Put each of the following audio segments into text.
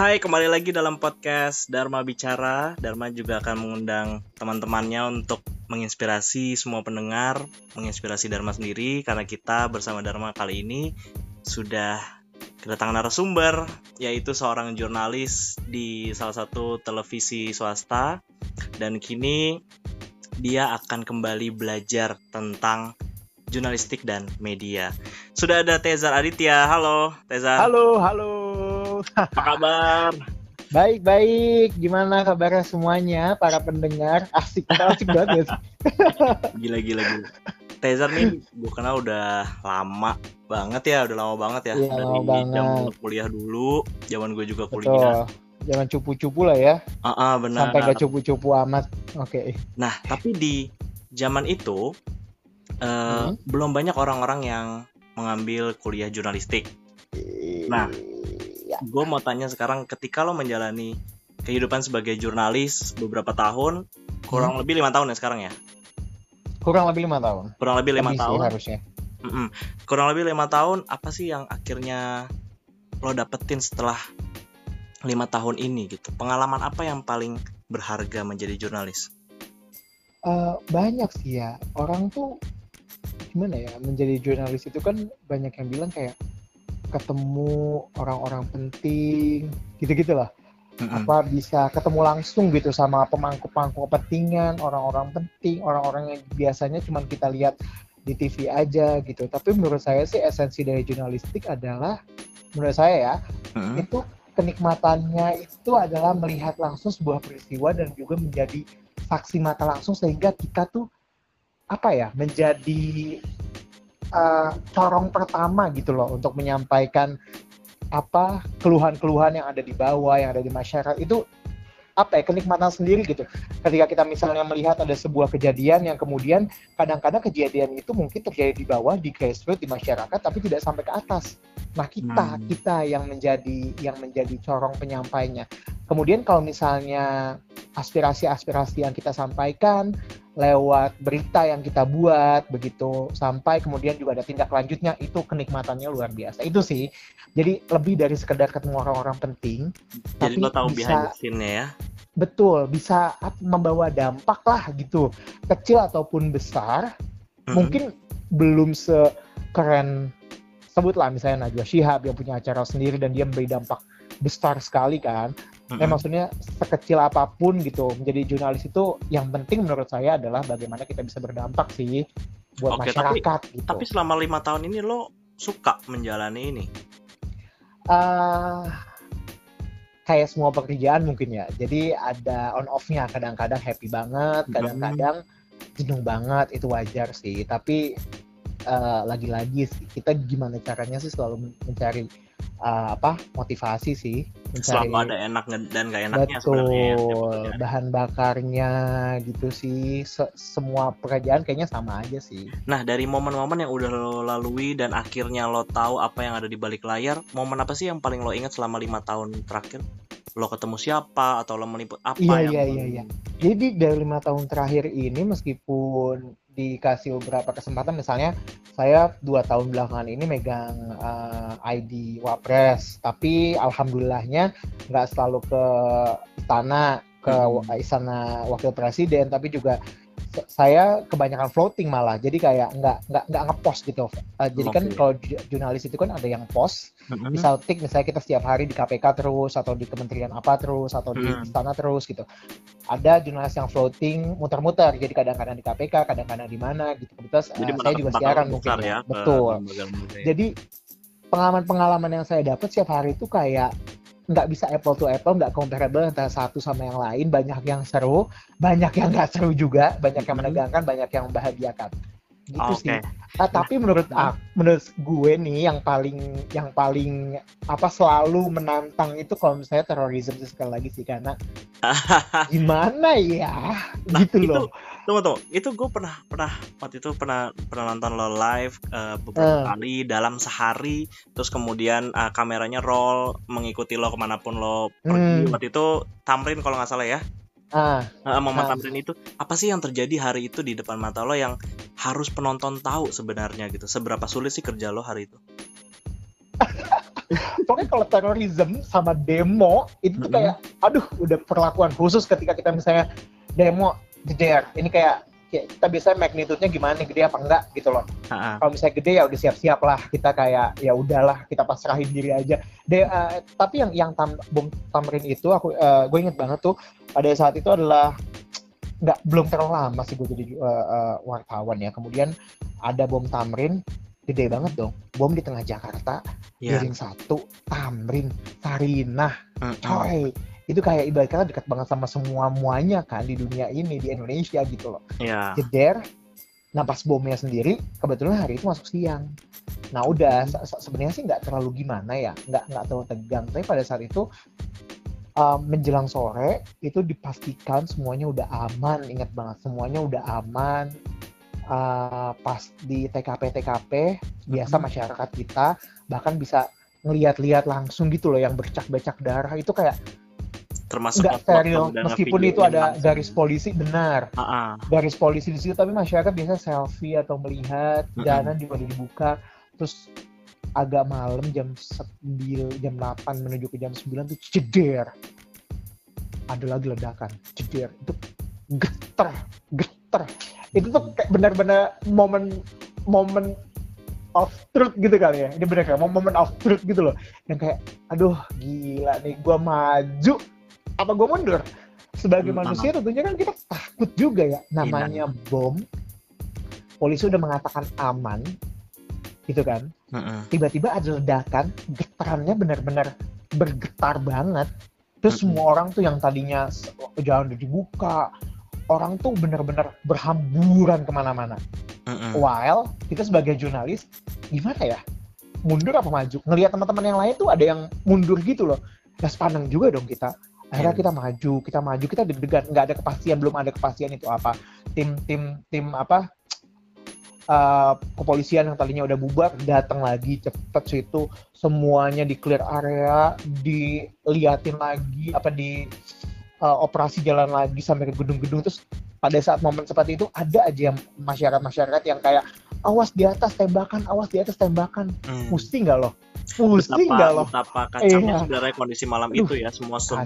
Hai, kembali lagi dalam podcast Dharma Bicara. Dharma juga akan mengundang teman-temannya untuk menginspirasi semua pendengar, menginspirasi Dharma sendiri karena kita bersama Dharma kali ini sudah kedatangan narasumber yaitu seorang jurnalis di salah satu televisi swasta dan kini dia akan kembali belajar tentang jurnalistik dan media. Sudah ada Tezar Aditya. Halo, Tezar. Halo, halo. Apa kabar? Baik, baik. Gimana kabarnya semuanya, para pendengar? Asik, asik banget. Gila, gila, gila. Tezar nih gue kenal udah lama banget ya, udah lama banget ya. Iya, Dari lama banget. zaman kuliah dulu, zaman gue juga Betul. kuliah. Jangan cupu-cupu lah ya. Ah, ah, benar. Sampai gak cupu-cupu amat. Oke. Nah, tapi di zaman itu eh, Hmm. belum banyak orang-orang yang mengambil kuliah jurnalistik. Nah. Ya. Gue mau tanya sekarang, ketika lo menjalani kehidupan sebagai jurnalis beberapa tahun, kurang Hmm. lebih lima tahun ya sekarang ya? kurang lebih lima tahun. Kurang lebih lima Lebih sih tahun. harusnya. Mm-mm. Kurang lebih lima tahun. Apa sih yang akhirnya lo dapetin setelah lima tahun ini gitu? Pengalaman apa yang paling berharga menjadi jurnalis? Eh, banyak sih ya. Orang tuh gimana ya menjadi jurnalis itu kan banyak yang bilang kayak ketemu orang-orang penting gitu-gitu lah. Mm-mm. apa bisa ketemu langsung gitu sama pemangku-pemangku kepentingan orang-orang penting orang-orang yang biasanya cuma kita lihat di TV aja gitu tapi menurut saya sih esensi dari jurnalistik adalah menurut saya ya Mm-mm. itu kenikmatannya itu adalah melihat langsung sebuah peristiwa dan juga menjadi saksi mata langsung sehingga kita tuh apa ya menjadi uh, corong pertama gitu loh untuk menyampaikan apa keluhan-keluhan yang ada di bawah yang ada di masyarakat. Itu apa ya kenikmatan sendiri gitu. Ketika kita misalnya melihat ada sebuah kejadian yang kemudian kadang-kadang kejadian itu mungkin terjadi di bawah di grassroots di masyarakat tapi tidak sampai ke atas. Nah kita Hmm. kita yang menjadi yang menjadi corong penyampainya. Kemudian kalau misalnya aspirasi-aspirasi yang kita sampaikan lewat berita yang kita buat begitu. Sampai kemudian juga ada tindak lanjutnya itu kenikmatannya luar biasa. Itu sih. Jadi lebih dari sekedar ketemu orang-orang penting Jadi tapi lo tahu bisa- behind the scene-nya ya? betul bisa membawa dampak lah gitu. Kecil ataupun besar Mm-mm. mungkin belum sekeren sebutlah misalnya Najwa Shihab yang punya acara sendiri dan dia memberi dampak besar sekali kan Mm-mm. Eh, maksudnya sekecil apa pun gitu menjadi jurnalis itu yang penting menurut saya adalah bagaimana kita bisa berdampak sih buat Oke, tapi- masyarakat gitu. Tapi selama lima tahun ini lo suka menjalani ini? eh kayak semua pekerjaan mungkin ya. Jadi ada on off-nya kadang-kadang happy banget, kadang-kadang jenuh banget itu wajar sih. Tapi eh, lagi-lagi sih kita gimana caranya sih selalu men- mencari eh, apa motivasi sih, mencari Selalu ada enak dan gak enaknya sebenarnya. ya, betul pekerjaan. bahan bakarnya gitu sih. Se- semua pekerjaan kayaknya sama aja sih. Nah, dari momen-momen yang udah lo lalui dan akhirnya lo tahu apa yang ada di balik layar, momen apa sih yang paling lo ingat selama lima tahun terakhir? Lo ketemu siapa atau lo meliput apa Iya, yang iya, iya, iya. Jadi dari lima tahun terakhir ini meskipun dikasih beberapa kesempatan, misalnya saya dua tahun belakangan ini megang eh, ID Wapres, tapi alhamdulillahnya nggak selalu ke istana, ke Hmm. istana wakil presiden, tapi juga saya kebanyakan floating malah, jadi kayak nggak nggak nggak ngepost gitu. Eh, jadi kan Oke. kalau ju- jurnalis itu kan ada yang post, misal tik misalnya kita setiap hari di KPK terus atau di kementerian apa terus atau di Hmm. istana terus gitu. Ada jurnalis yang floating muter-muter. Jadi kadang-kadang di KPK kadang-kadang di mana gitu. Kebetulan eh, Jadi saya juga siaran mungkin. ya, ke betul. jadi pengalaman-pengalaman yang saya dapat setiap hari itu kayak nggak bisa apple to apple nggak comparable antara satu sama yang lain. Banyak yang seru banyak yang nggak seru juga banyak yang menegangkan banyak yang membahagiakan gitu Oke. sih Ah, tapi menurut Hmm. ah, menurut gue nih yang paling yang paling apa selalu menantang itu kalau misalnya terorisme sekali lagi sih karena gimana ya Nah, gitu itu- loh Tunggu tunggu, itu gue pernah pernah waktu itu pernah pernah nonton lo live eh, beberapa Eh. kali dalam sehari, terus kemudian eh, kameranya roll mengikuti lo ke mana pun lo pergi. Hmm. Waktu itu Tamrin kalau nggak salah ya, ah Eh, Mama Ah. Tamrin itu apa sih yang terjadi hari itu di depan mata lo yang harus penonton tahu sebenarnya gitu? Seberapa sulit sih kerja lo hari itu? pokoknya kalau terorisme sama demo itu tuh kayak aduh udah perlakuan khusus ketika kita misalnya demo jeder ini kayak kayak kita biasanya magnitude-nya gimana nih gede apa enggak gitu loh. Kalau misalnya gede ya udah siap-siap lah kita kayak ya udahlah kita pasrahin diri aja. De, eh, tapi yang yang tam, bom tamrin itu aku eh, gue inget banget tuh pada saat itu adalah nggak belum terlalu lama sih gue jadi eh, eh, wartawan ya. Kemudian ada bom tamrin gede banget dong. Bom di tengah Jakarta Iya. Piring satu Tamrin Sarinah Mm-mm. coy itu kayak ibarat kata dekat banget sama semua muanya kan di dunia ini di Indonesia gitu loh. Iya. jeder nah pas bomnya sendiri kebetulan hari itu masuk siang. Nah udah se- se- sebenarnya sih nggak terlalu gimana ya nggak nggak terlalu tegang. Tapi pada saat itu um, menjelang sore itu dipastikan semuanya udah aman. Ingat banget semuanya udah aman. Uh, pas di TKP TKP biasa Mhm. masyarakat kita bahkan bisa ngeliat-liat langsung gitu loh yang bercak-bercak darah. Itu kayak Termasuk nggak steril meskipun itu ada langsung. garis polisi benar. Ha-ha. garis polisi di situ tapi masyarakat biasa selfie atau melihat Mm-mm. jalanan juga dibuka terus agak malam jam 9 jam 8 menuju ke jam 9 tuh jeder ada lagi ledakan jeder itu geter geter. Itu tuh kayak benar-benar momen momen of truth gitu kali ya. Ini benar kayak momen of truth gitu loh. Yang kayak aduh gila nih gua maju apa gua mundur? Sebagai Hmm, manusia tentunya kan kita takut juga ya. Namanya bom polisi udah mengatakan aman gitu kan? Mm-mm. tiba-tiba ada ledakan getarannya benar-benar bergetar banget. Terus Mm-mm. semua orang tuh yang tadinya jalan udah dibuka orang tuh benar-benar berhamburan ke mana-mana. Mm-mm. while kita sebagai jurnalis gimana ya? Mundur apa maju? Ngelihat teman-teman yang lain tuh ada yang mundur gitu loh. Ya sepandang juga dong kita akhirnya kita maju kita maju kita deg-degan. Nggak ada kepastian belum ada kepastian itu apa. Tim tim tim apa? Eh, kepolisian yang tadinya udah bubar datang lagi cepet situ. Semuanya di clear area diliatin lagi apa di eh, operasi jalan lagi sampai ke gedung-gedung. Terus pada saat momen seperti itu ada aja yang masyarakat-masyarakat yang kayak awas di atas tembakan awas di atas tembakan Hmm. pusing nggak loh betapa, nggak loh betapa kacaunya Iya. sebenarnya kondisi malam Aduh, itu ya semua pasti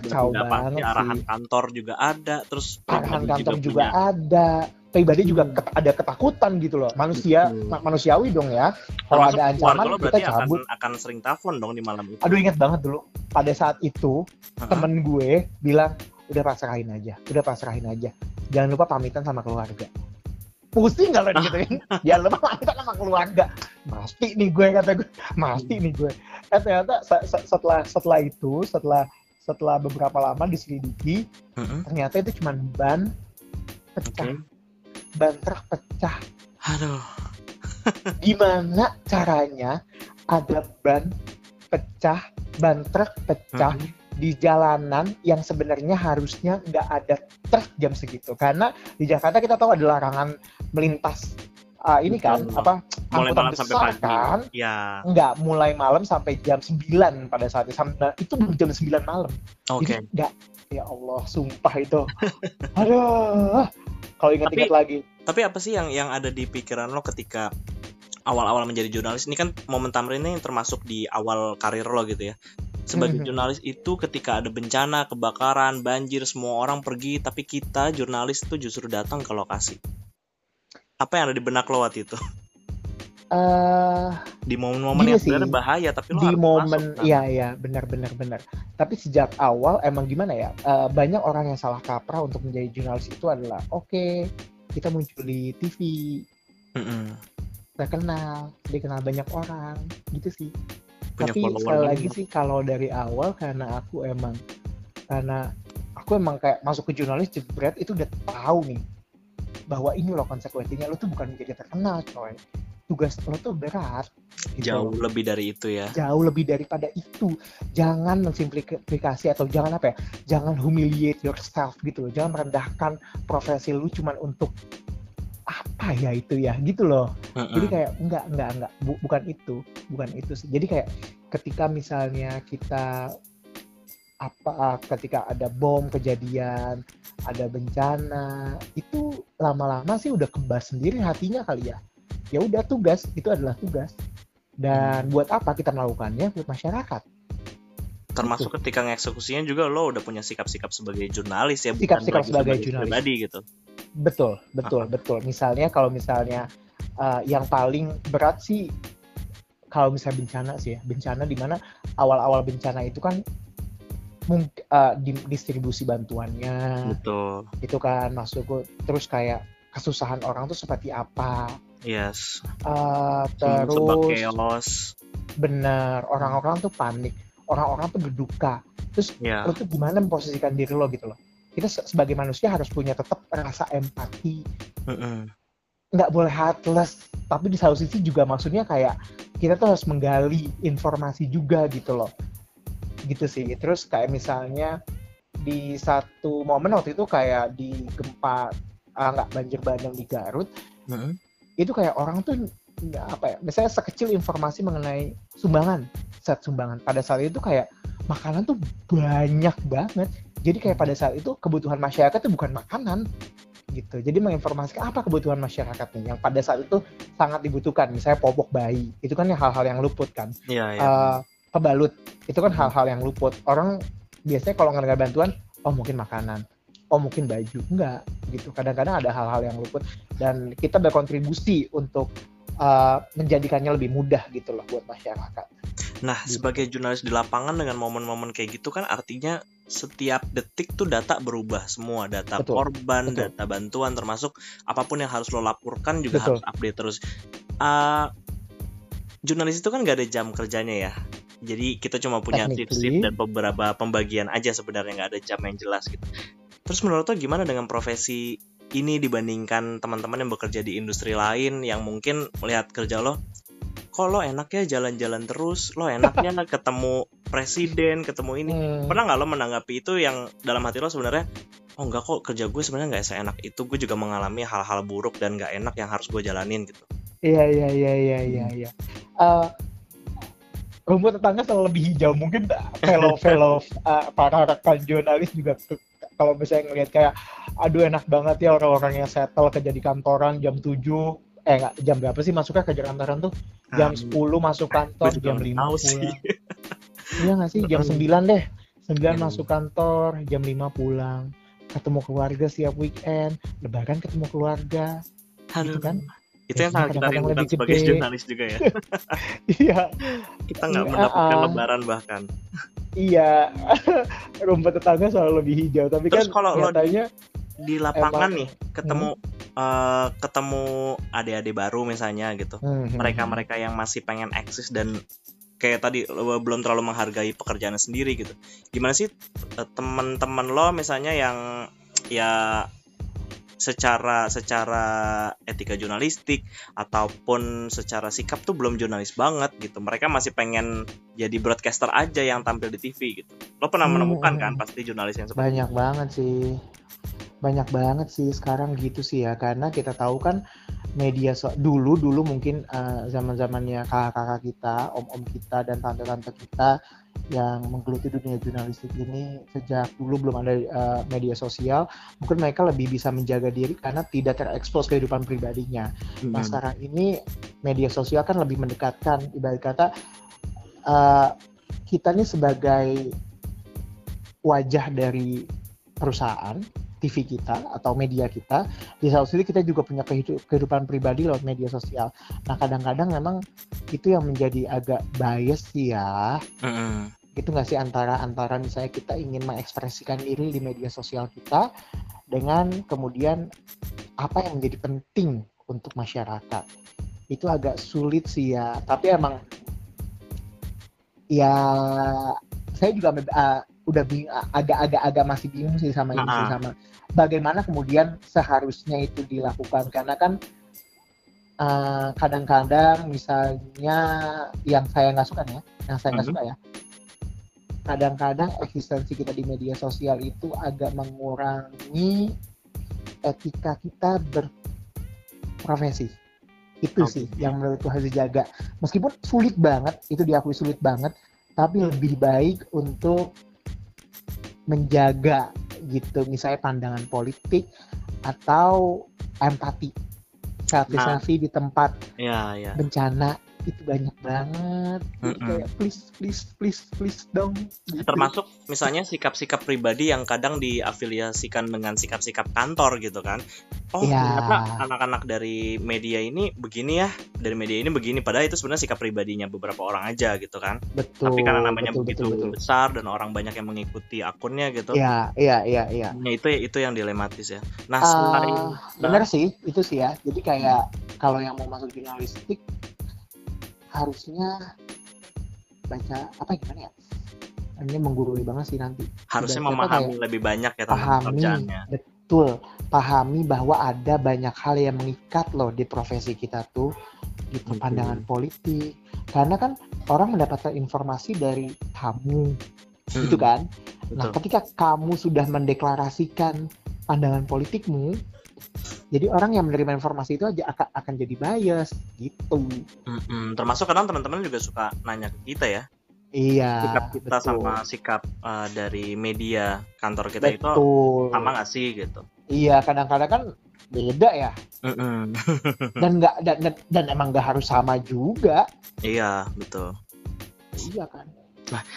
banget arahan sih. kantor juga ada terus arahan pribadi kantor juga punya- ada pribadi juga Hmm. ket- ada ketakutan gitu loh manusia Betul. ma- manusiawi dong ya kalau ada ancaman lo kita berarti akan cabut akan sering telepon dong di malam itu aduh ingat banget dulu pada saat itu Ha-ha. temen gue bilang udah pasrahin aja udah pasrahin aja. Jangan lupa pamitan sama keluarga. Pusing kalau digituin. Jangan lupa pamitan sama keluarga. Mati nih gue kata gue. Mati nih gue. Eh ternyata se- se- setelah setelah itu setelah setelah beberapa lama diselidiki Mm-mm. ternyata itu cuma ban pecah. Oke. ban truk pecah. Aduh. Gimana caranya ada ban pecah ban truk pecah? Mm-mm. Di jalanan yang sebenarnya harusnya nggak ada truk jam segitu. Karena di Jakarta kita tahu ada larangan melintas uh, ini kan Betul. apa mulai angkutan malam sampai besar pagi. kan? Ya nggak mulai malam sampai jam 9 pada saat itu. Sampai- itu jam 9 malam. Oke. jadi nggak ya Allah sumpah itu. Aduh. Kalau ingat-ingat lagi. tapi apa sih yang yang ada di pikiran lo ketika awal-awal menjadi jurnalis? Ini kan momen tamrin ini termasuk di awal karir lo gitu ya sebagai Mhm. jurnalis itu ketika ada bencana kebakaran banjir semua orang pergi tapi kita jurnalis itu justru datang ke lokasi. Apa yang ada di benak lo waktu itu? Eh di momen-momen yang sebenarnya bahaya tapi lo di harus momen masuk, kan? iya iya benar benar benar. Tapi sejak awal emang gimana ya? Eh, banyak orang yang salah kaprah untuk menjadi jurnalis itu adalah oke kita muncul di TV Mm-mm. terkenal dikenal banyak orang gitu sih Punya tapi sekali lagi banyak. sih kalau dari awal karena aku emang karena aku emang kayak masuk ke jurnalis jebret itu udah tahu nih bahwa ini loh konsekuensinya. Lo tuh bukan menjadi terkenal coy. Tugas lo tuh berat gitu. Jauh lebih dari itu ya. Jauh lebih daripada itu. Jangan mensimplifikasi atau jangan apa ya jangan humiliate yourself gitu loh. Jangan merendahkan profesi lu cuman untuk apa ya itu ya? Gitu loh. Mm-mm. jadi kayak enggak enggak enggak Bu- bukan itu bukan itu sih. Jadi kayak ketika misalnya kita apa ketika ada bom kejadian ada bencana itu lama-lama sih udah kebas sendiri hatinya kali ya. Ya udah tugas. Itu adalah tugas. Dan buat apa kita melakukannya? Buat masyarakat. Termasuk ketika ngeksekusinya juga lo udah punya sikap-sikap sebagai jurnalis ya bukan Sikap-sikap lagi sebagai jurnalis. pribadi gitu Betul, betul, betul. Misalnya kalau misalnya uh, yang paling berat sih kalau misalnya bencana sih ya, bencana di mana awal-awal bencana itu kan uh, di- distribusi bantuannya, betul. Itu kan maksudku. Terus kayak kesusahan orang tuh seperti apa, yes. Uh, Semua sebab terus chaos. Benar orang-orang tuh panik, orang-orang tuh berduka. Terus ya. lo tuh gimana memposisikan diri lo gitu loh. Kita se- sebagai manusia harus punya tetap rasa empati, nggak boleh heartless tapi di satu sisi juga maksudnya kayak kita tuh harus menggali informasi juga gitu loh. Gitu sih. Terus kayak misalnya di satu momen waktu itu kayak di gempa ah, nggak banjir bandang di Garut Mm-mm. itu kayak orang tuh apa ya misalnya sekecil informasi mengenai sumbangan set sumbangan. Pada saat itu kayak makanan tuh banyak banget. Jadi kayak pada saat itu kebutuhan masyarakat itu bukan makanan gitu. Jadi menginformasikan apa kebutuhan masyarakatnya yang pada saat itu sangat dibutuhkan. Misalnya popok bayi itu kan hal-hal yang luput kan. Iya, iya. Eh, pebalut itu kan hal-hal yang luput. Orang biasanya kalau nggak bantuan oh mungkin makanan oh mungkin baju enggak gitu. Kadang-kadang ada hal-hal yang luput. Dan kita berkontribusi untuk eh, menjadikannya lebih mudah gitu loh buat masyarakat Nah, gitu. sebagai jurnalis di lapangan dengan momen-momen kayak gitu kan artinya setiap detik tuh data berubah semua, data Betul, korban, betul. data bantuan termasuk apa pun yang harus lo laporkan juga Betul. harus update terus. Ah, jurnalis itu kan nggak ada jam kerjanya ya. Jadi kita cuma punya shift-shift dan beberapa pembagian aja sebenarnya nggak ada jam yang jelas gitu. Terus menurut lo gimana dengan profesi ini dibandingkan teman-teman yang bekerja di industri lain yang mungkin melihat kerja lo kok lo enak ya jalan-jalan terus? Lo enaknya ketemu presiden ketemu ini. Hmm, pernah nggak lo menanggapi itu yang dalam hati lo sebenarnya oh enggak kok kerja gue sebenarnya nggak seenak itu gue juga mengalami hal-hal buruk dan nggak enak yang harus gue jalanin gitu. Iya iya iya iya iya iya. Eh, rumput tetangga selalu lebih hijau mungkin fellow fellow eh, para rekan jurnalis juga kalau misalnya ngelihat kayak aduh enak banget ya orang-orang yang settle kerja di kantoran jam 7 eh nggak jam berapa sih masuknya kerja kantoran tuh jam Ah, 10 masuk kantor gue juga jam nggak 5 tahu pulang. sih. Iya nggak sih? Jam 9 deh. 9 Hmm. masuk kantor jam 5 pulang. Ketemu keluarga setiap weekend. Lebaran ketemu keluarga. Aduh. gitu kan? Itu yang sangat kita rindukan sebagai gede. jurnalis juga ya. Iya. Kita nggak Iya, mendapatkan ah. lebaran bahkan. Iya. Rumput tetangga selalu lebih hijau. Tapi Terus kan kalau lo nyatanya di lapangan Emang- nih ketemu eh, ketemu adik-adik baru misalnya gitu hmm, hmm, mereka-mereka yang masih pengen eksis dan kayak tadi lo belum terlalu menghargai pekerjaannya sendiri gitu. Gimana sih eh, teman-teman lo misalnya yang ya secara secara etika jurnalistik ataupun secara sikap tuh belum jurnalis banget gitu. Mereka masih pengen jadi broadcaster aja yang tampil di TV gitu. Lo pernah Hmm, menemukan hmm. kan pasti jurnalis yang seperti banyak banget sih banyak banget sih sekarang gitu sih ya karena kita tahu kan media so dulu dulu mungkin zaman zamannya kakak-kakak kita om-om kita dan tante-tante kita yang menggeluti dunia jurnalistik ini sejak dulu belum ada eh, media sosial mungkin mereka lebih bisa menjaga diri karena tidak terekspos kehidupan pribadinya Nah Hmm. sekarang ini media sosial kan lebih mendekatkan ibarat kata eh, kita nih sebagai wajah dari perusahaan TV kita atau media kita di satu sisi kita juga punya kehidu- kehidupan pribadi lewat media sosial. Nah kadang-kadang memang itu yang menjadi agak bias sih ya Mm-mm. itu nggak sih antara antara misalnya kita ingin mengekspresikan diri di media sosial kita dengan kemudian apa yang menjadi penting untuk masyarakat itu agak sulit sih ya tapi emang ya saya juga uh, udah bing- agak-agak agak masih bingung sih sama ini sih Ah. sama bagaimana kemudian seharusnya itu dilakukan karena kan uh, kadang-kadang misalnya yang saya nggak suka ya yang saya nggak Mhm. suka ya kadang-kadang eksistensi kita di media sosial itu agak mengurangi etika kita berprofesi itu Oke. sih yang menurutku harus dijaga meskipun sulit banget itu diakui sulit banget tapi lebih baik untuk menjaga gitu misalnya pandangan politik atau empati selfie Nah. di tempat ya ya bencana itu banyak banget Jadi Mm-mm. kayak please please please please dong gitu. termasuk misalnya sikap-sikap pribadi yang kadang diafiliasikan dengan sikap-sikap kantor gitu kan oh Ya. ternyata anak-anak dari media ini begini ya dari media ini begini padahal itu sebenarnya sikap pribadinya beberapa orang aja gitu kan betul tapi karena namanya betul, begitu betul, betul. besar dan orang banyak yang mengikuti akunnya gitu Iya, iya, iya, iya. Ya, itu itu yang dilematis ya nah Ah, selain bener sih, itu sih ya. Jadi kayak kalau yang mau masuk jurnalistik harusnya baca apa gimana ya? Ini menggurui banget sih nanti. harusnya Ibaratnya memahami lebih banyak ya tentang Pahami, pekerjaannya betul. Pahami bahwa ada banyak hal yang mengikat loh di profesi kita tuh, gitu Betul. pandangan politik. Karena kan orang mendapatkan informasi dari kamu, gitu Mm, kan? Nah, betul. ketika kamu sudah mendeklarasikan pandangan politikmu, jadi orang yang menerima informasi itu aja akan, akan jadi bias gitu. Mm-mm. termasuk kadang teman-teman juga suka nanya ke kita ya Iya, sikap kita betul. sama sikap uh, dari media kantor kita itu betul. sama nggak sih gitu Iya, kadang-kadang kan beda ya. Mm-mm. Dan nggak dan, dan, dan emang nggak harus sama juga. iya betul Iya kan.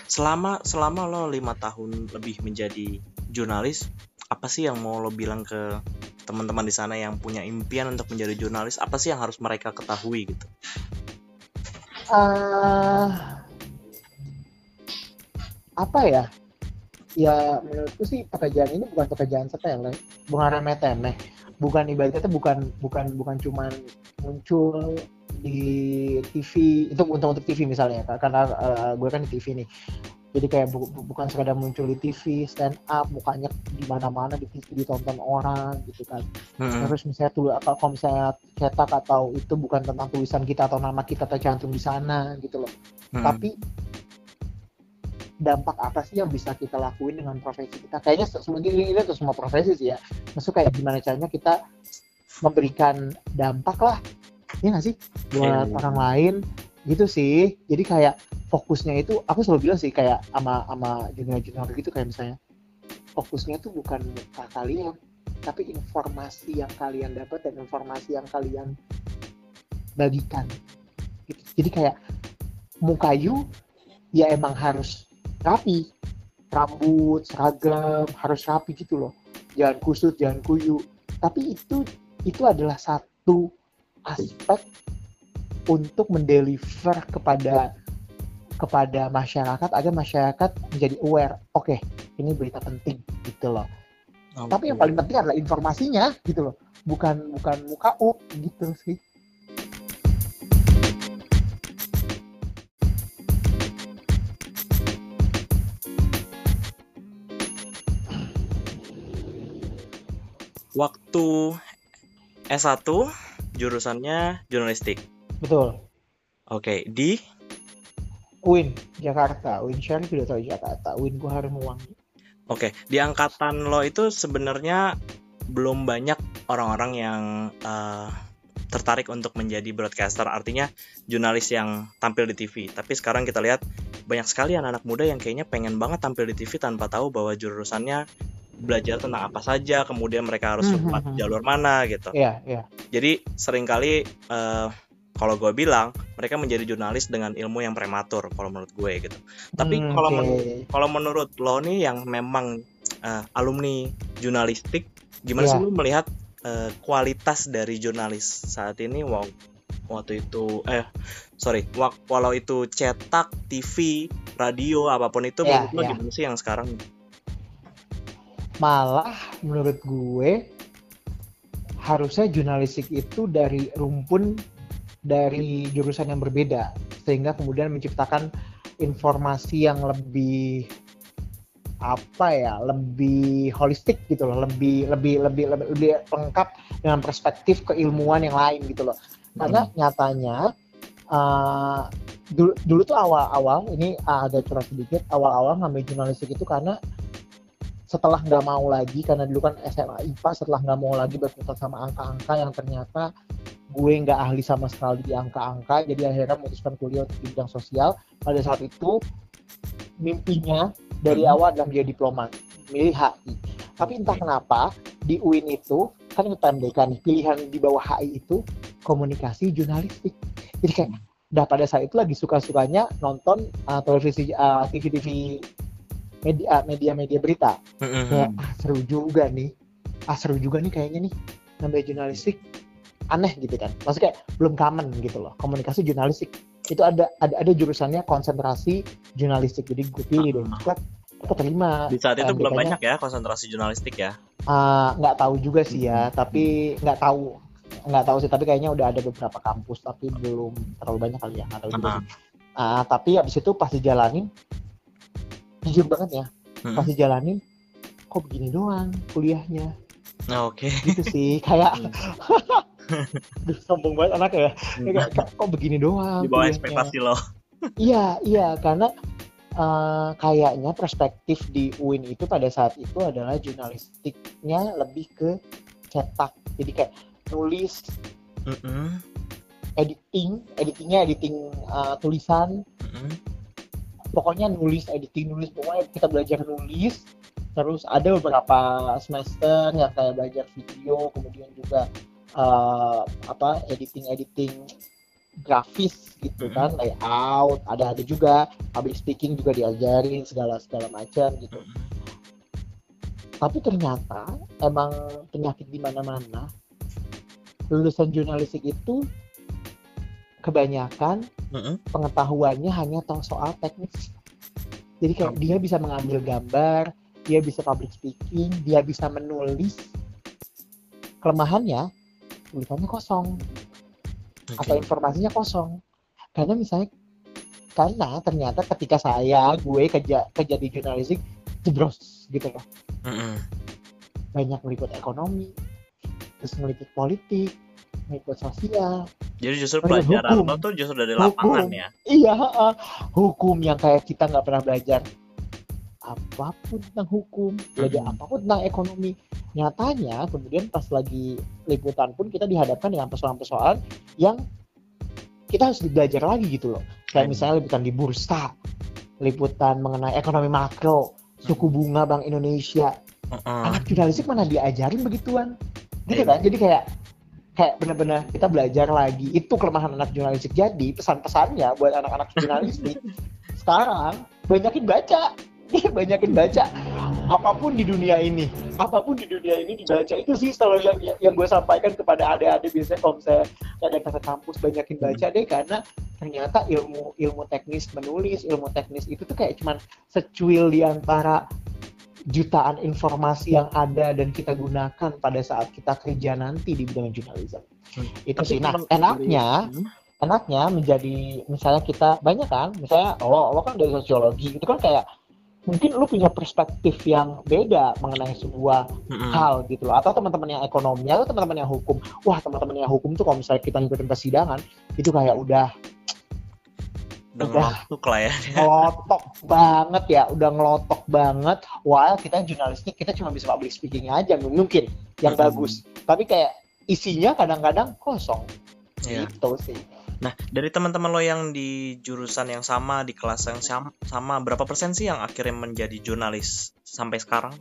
selama selama lo lima tahun lebih menjadi jurnalis apa sih yang mau lo bilang ke teman-teman di sana yang punya impian untuk menjadi jurnalis? Apa sih yang harus mereka ketahui gitu? Eh apa ya? Ya menurutku sih pekerjaan ini bukan pekerjaan sepele, bukan remeh-temeh, bukan ibaratnya tuh bukan bukan bukan cuman muncul di TV itu untuk untuk TV misalnya karena eh, gue kan di TV nih jadi kayak bu- bu- bukan sekadar muncul di TV stand up mukanya di mana-mana di TV ditonton orang gitu kan. Mm-mm. terus misalnya tuh apa kalau misalnya cetak atau itu bukan tentang tulisan kita atau nama kita tercantum di sana gitu loh. Mm-mm. tapi dampak apa sih yang bisa kita lakuin dengan profesi kita? Kayaknya se- semua ini untuk semua profesi sih ya. Maksud kayak gimana caranya kita memberikan dampak lah. Ya nggak sih? Buat Iya. orang lain gitu sih. Jadi kayak fokusnya itu aku selalu bilang sih kayak ama ama jurnal-jurnal gitu kayak misalnya fokusnya tuh bukan muka kalian tapi informasi yang kalian dapat dan informasi yang kalian bagikan. Gitu. jadi kayak muka you ya emang harus rapi. Rambut seragam harus rapi gitu loh. Jangan kusut jangan kuyu. Tapi itu itu adalah satu aspek untuk mendeliver kepada kepada masyarakat agar masyarakat menjadi aware oke ini berita penting gitu loh. Tapi yang paling penting adalah informasinya gitu loh. Bukan bukan muka u gitu sih. Waktu S1 jurusannya jurnalistik. Betul. Oke di Win Jakarta Win Syarif udah tahu Jakarta Win uang Oke, di angkatan lo itu sebenarnya belum banyak orang-orang yang eh, tertarik untuk menjadi broadcaster, artinya jurnalis yang tampil di TV. Tapi sekarang kita lihat banyak sekali anak-anak muda yang kayaknya pengen banget tampil di TV tanpa tahu bahwa jurusannya belajar tentang apa saja, kemudian mereka harus Hmm, lewat hmm, hmm. jalur mana gitu. Iya, iya. Jadi sering kali eh, kalau gue bilang mereka menjadi jurnalis dengan ilmu yang prematur kalau menurut gue gitu. Tapi Hmm, kalau oke. menurut kalau menurut lo nih yang memang eh, alumni jurnalistik, gimana sih Iya. lo melihat eh, kualitas dari jurnalis saat ini? Wow, waktu itu eh sorry, wak- walau itu cetak, TV, radio, apa pun itu, Iya, menurut lo iya. gimana sih yang sekarang? malah menurut gue harusnya jurnalistik itu dari rumpun dari jurusan yang berbeda sehingga kemudian menciptakan informasi yang lebih apa ya lebih holistik gitu loh lebih lebih lebih lebih, lebih lengkap dengan perspektif keilmuan yang lain gitu loh. Karena nyatanya uh, dulu, dulu tuh awal-awal ini ada curhat sedikit awal-awal ngambil jurnalistik itu karena setelah nggak mau lagi karena dulu kan SMA IPA setelah nggak mau lagi berkutat sama angka-angka yang ternyata gue nggak ahli sama sekali di angka-angka jadi akhirnya memutuskan kuliah untuk di bidang sosial. Pada saat itu mimpinya dari Hmm. awal adalah menjadi diplomat milih HI tapi entah kenapa di UIN itu kan PMDK nih pilihan di bawah HI itu komunikasi jurnalistik. Jadi kayak Nah pada saat itu lagi suka-sukanya nonton uh, televisi uh, TV-TV media media-media berita. Mm-hmm. Kayak ah, seru juga nih. Ah seru juga nih kayaknya nih nambah jurnalistik aneh gitu kan. Maksudnya kayak belum common gitu loh. Komunikasi jurnalistik itu ada ada ada jurusannya konsentrasi jurnalistik. Jadi gue pilih dong. Ah. Aku terima. Di saat itu Dan belum banyak ya konsentrasi jurnalistik ya. ah, nggak tahu juga sih ya, tapi nggak tahu nggak tahu sih tapi kayaknya udah ada beberapa kampus tapi belum terlalu banyak kali ya nggak tahu juga Ah. sih. Ah, tapi habis itu pas dijalanin jujur banget ya Mm-mm. pas dijalanin kok begini doang kuliahnya Nah, Oke. gitu sih kayak Duh, sombong banget anak ya kayak kok, begini doang Di bawah ekspektasi lo. iya iya karena eh, kayaknya perspektif di UIN itu pada saat itu adalah jurnalistiknya lebih ke cetak jadi kayak nulis Mm-mm. editing editingnya editing uh, tulisan Mm-mm. Pokoknya nulis editing nulis pokoknya kita belajar nulis terus ada beberapa semester yang kayak belajar video kemudian juga uh, apa editing editing grafis gitu Mhm. kan layout ada ada juga public speaking juga diajarin segala segala macam gitu Mm-mm. tapi ternyata emang penyakit di mana-mana lulusan jurnalistik itu kebanyakan Mm-mm. pengetahuannya hanya tahu soal teknis. Jadi kayak dia bisa mengambil gambar, dia bisa public speaking, dia bisa menulis. Kelemahannya tulisannya kosong atau Oke. informasinya kosong. Karena misalnya karena ternyata ketika saya gue kerja kerja di jurnalistik jebros gitu loh. Mm-mm. Banyak meliput ekonomi, terus meliput politik, meliput sosial, Jadi justru pelajaran hukum. lo tuh justru dari Hukum. lapangan ya. Iya, heeh. hukum yang kayak kita nggak pernah belajar apa pun tentang hukum, belajar Mhm. apa pun tentang ekonomi. Nyatanya kemudian pas lagi liputan pun kita dihadapkan dengan persoalan-persoalan yang kita harus belajar lagi gitu loh. Kayak Mhm. misalnya liputan di bursa, liputan mengenai ekonomi makro, suku bunga Bank Indonesia. Heeh. Anak jurnalistik mana diajarin begituan? Gitu Iya. kan? Jadi kayak kayak benar-benar kita belajar lagi. Itu kelemahan anak jurnalistik. Jadi pesan-pesannya buat anak-anak jurnalistik sekarang banyakin baca. Iya, banyakin baca. Apa pun di dunia ini apa pun di dunia ini dibaca. Itu sih selalu yang, yang, yang gue sampaikan kepada adik-adik biasanya kalau misalnya ada ke kampus banyakin baca deh. Karena ternyata ilmu ilmu teknis menulis ilmu teknis itu tuh kayak cuman secuil di antara jutaan informasi yang ada dan kita gunakan pada saat kita kerja nanti di bidang jurnalisme. Hmm. Itu Tapi sih. Nah, enaknya, dari- enaknya menjadi misalnya kita banyak kan, misalnya lo lo kan dari sosiologi itu kan kayak mungkin lu punya perspektif yang beda mengenai sebuah Mm-mm. hal gitu loh. Atau teman-teman yang ekonomi atau teman-teman yang hukum. Wah, teman-teman yang hukum tuh kalau misalnya kita ngikutin persidangan itu kayak udah Udah ngelotok lah ya. ngelotok banget ya, udah ngelotok banget. While kita jurnalistik kita cuma bisa public speaking aja mungkin yang Hmm. bagus. Tapi kayak isinya kadang-kadang kosong. Iya. Gitu sih. Nah, dari teman-teman lo yang di jurusan yang sama, di kelas yang sam- sama, berapa persen sih yang akhirnya menjadi jurnalis sampai sekarang?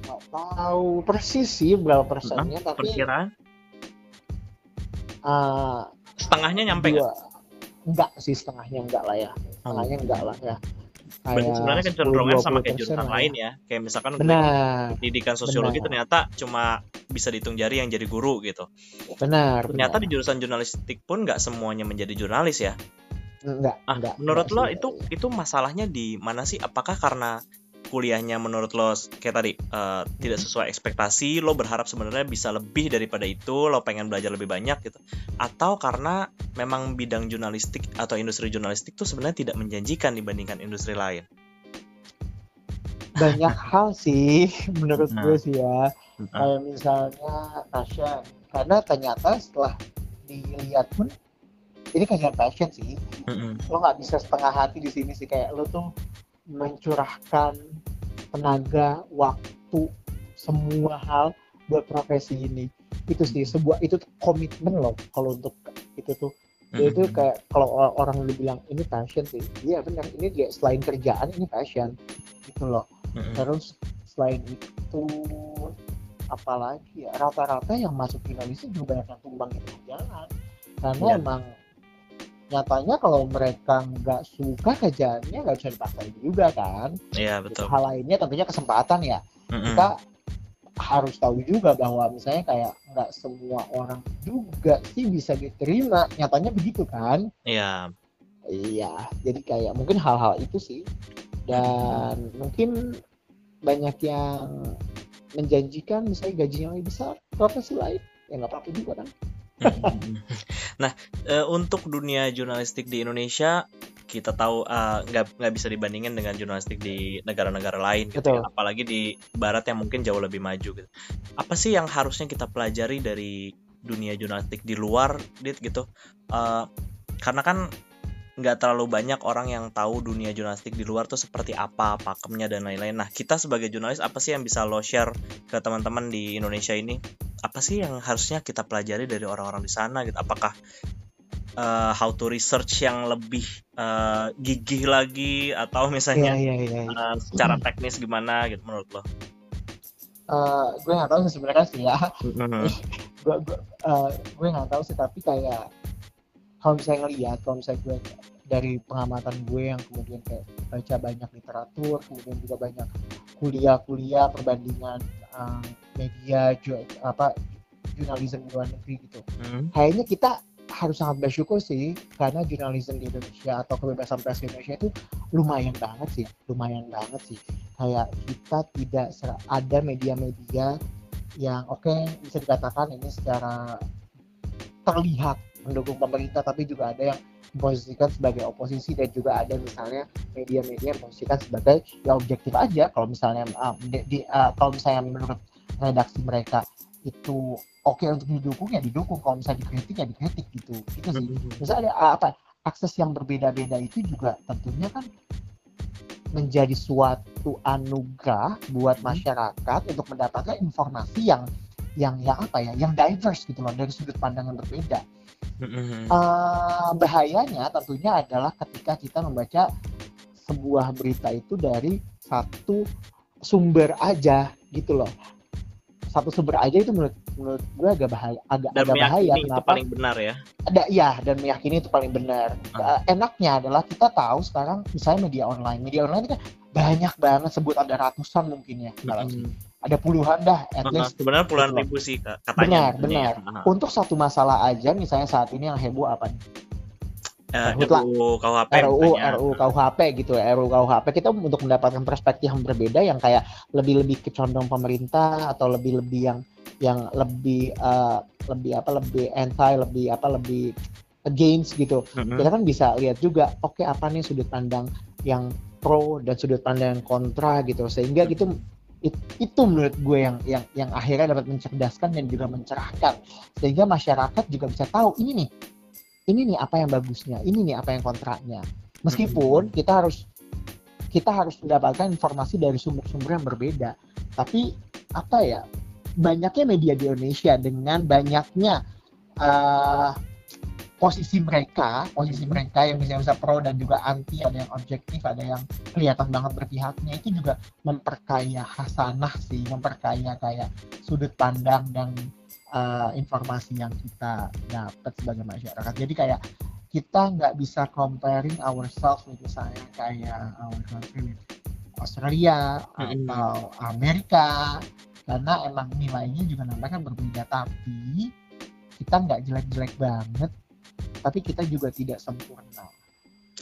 Nggak tahu persis sih berapa persennya, tapi Perkiraan? uh, Setengahnya nyampe nggak? dua, enggak sih setengahnya enggak lah ya. Setengahnya enggak lah ya. Berarti sebenarnya kecenderungan sama kayak jurusan lain ya. Kayak misalkan Benar, pendidikan sosiologi Benar. ternyata cuma bisa dihitung jari yang jadi guru gitu. benar. Ternyata benar. di jurusan jurnalistik pun nggak semuanya menjadi jurnalis ya. enggak, Ah, enggak. menurut enggak lo sih. itu itu masalahnya di mana sih? Apakah karena kuliahnya menurut lo kayak tadi eh, tidak sesuai ekspektasi, lo berharap sebenarnya bisa lebih daripada itu, lo pengen belajar lebih banyak gitu, atau karena memang bidang jurnalistik atau industri jurnalistik tuh sebenarnya tidak menjanjikan dibandingkan industri lain? banyak hal sih menurut Nah. gue sih ya. Ah, kayak misalnya passion karena ternyata setelah dilihat pun ini kajian passion sih mm-mm. lo nggak bisa setengah hati di sini sih kayak lo tuh mencurahkan tenaga waktu semua hal buat profesi ini itu sih sebuah itu komitmen loh kalau untuk itu tuh Dia itu Mm-mm. kayak kalau orang lu bilang ini passion sih iya benar ini dia selain kerjaan ini passion gitu loh Mm-mm. terus selain itu apalagi ya rata-rata yang masuk finalis juga banyak yang tumbang di jalan karena Iya. emang nyatanya kalau mereka nggak suka kerjaannya nggak bisa dipaksain juga kan Iya betul. hal lainnya tentunya kesempatan ya Mm-mm. kita harus tahu juga bahwa misalnya kayak nggak semua orang juga sih bisa diterima. Nyatanya begitu kan? Iya. iya jadi kayak mungkin hal-hal itu sih. Dan mungkin banyak yang menjanjikan misalnya gajinya lebih besar profesi lain ya nggak apa-apa juga kan? Nah, eh, untuk dunia jurnalistik di Indonesia kita tahu eh, nggak nggak bisa dibandingin dengan jurnalistik di negara-negara lain gitu ya. Betul. apalagi di barat yang mungkin jauh lebih maju gitu. Apa sih yang harusnya kita pelajari dari dunia jurnalistik di luar dit gitu? Eh, karena kan nggak terlalu banyak orang yang tahu dunia jurnalistik di luar tuh seperti apa pakemnya dan lain-lain. Nah kita sebagai jurnalis apa sih yang bisa lo share ke teman-teman di Indonesia ini? Apa sih yang harusnya kita pelajari dari orang-orang di sana gitu? Apakah eh, how to research yang lebih eh, gigih lagi atau misalnya iya iya iya. eh, secara teknis gimana gitu menurut lo? Eh, gue nggak tahu sih sebenarnya sih ya gue gue eh, gue nggak tahu sih tapi kayak kalau misalnya ngeliat kalau misalnya gue dari pengamatan gue yang kemudian kayak baca banyak literatur kemudian juga banyak kuliah-kuliah perbandingan eh, media ju- apa jurnalisme luar negeri gitu Hmm. kayaknya kita harus sangat bersyukur sih karena jurnalisme di Indonesia atau kebebasan pers di Indonesia itu lumayan banget sih lumayan banget sih. Kayak kita tidak ada media-media yang oke bisa dikatakan ini secara terlihat mendukung pemerintah tapi juga ada yang memposisikan sebagai oposisi dan juga ada misalnya media-media yang memposisikan sebagai ya objektif aja. Kalau misalnya uh, uh, kalau misalnya menurut redaksi mereka itu oke untuk didukung ya didukung. Kalau misalnya dikritik ya dikritik gitu. Gitu sih. Misalnya ada uh, apa akses yang berbeda-beda itu juga tentunya kan menjadi suatu anugerah buat Hmm. masyarakat untuk mendapatkan informasi yang yang yang apa ya yang diverse gitu loh dari sudut pandang yang berbeda. Hmm. Eh, bahayanya tentunya adalah ketika kita membaca sebuah berita itu dari satu sumber aja gitu loh satu sumber aja itu menurut menurut gue agak bahaya agak Dan agak bahaya itu kenapa? paling benar ya. ada ya dan meyakini itu paling benar. Ah. Eh, enaknya adalah kita tahu sekarang misalnya media online. Media online kan banyak banget sebut ada ratusan mungkin ya Hmm. ada puluhan dah at Uh, least. sebenarnya puluhan gitu. ribu sih Kak, benar katanya. benar. Untuk satu masalah aja misalnya saat ini yang heboh apa nih Eh, lah. RUU KUHP RUU. RUU KUHP gitu ya RUU KUHP kita untuk mendapatkan perspektif yang berbeda yang kayak lebih lebih ke condong pemerintah atau lebih lebih yang yang lebih eh, lebih apa lebih anti lebih apa lebih against gitu Mm-mm. kita kan bisa lihat juga oke apa nih sudut pandang yang pro dan sudut pandang yang kontra gitu sehingga gitu it- itu menurut gue yang yang yang akhirnya dapat mencerdaskan dan juga mencerahkan sehingga masyarakat juga bisa tahu ini nih ini nih apa yang bagusnya ini nih apa yang kontranya meskipun kita harus kita harus mendapatkan informasi dari sumber-sumber yang berbeda. Tapi apa ya banyaknya media di Indonesia dengan banyaknya eh, posisi mereka, posisi mereka yang bisa bisa pro dan juga anti, ada yang objektif, ada yang kelihatan banget berpihaknya itu juga memperkaya hasanah sih, memperkaya kayak sudut pandang dan uh, informasi yang kita dapat sebagai masyarakat. Jadi kayak kita nggak bisa comparing ourselves with misalnya kayak our country with Australia Mm-mm. atau Amerika karena emang nilainya juga nampaknya berbeda tapi kita nggak jelek-jelek banget tapi kita juga tidak sempurna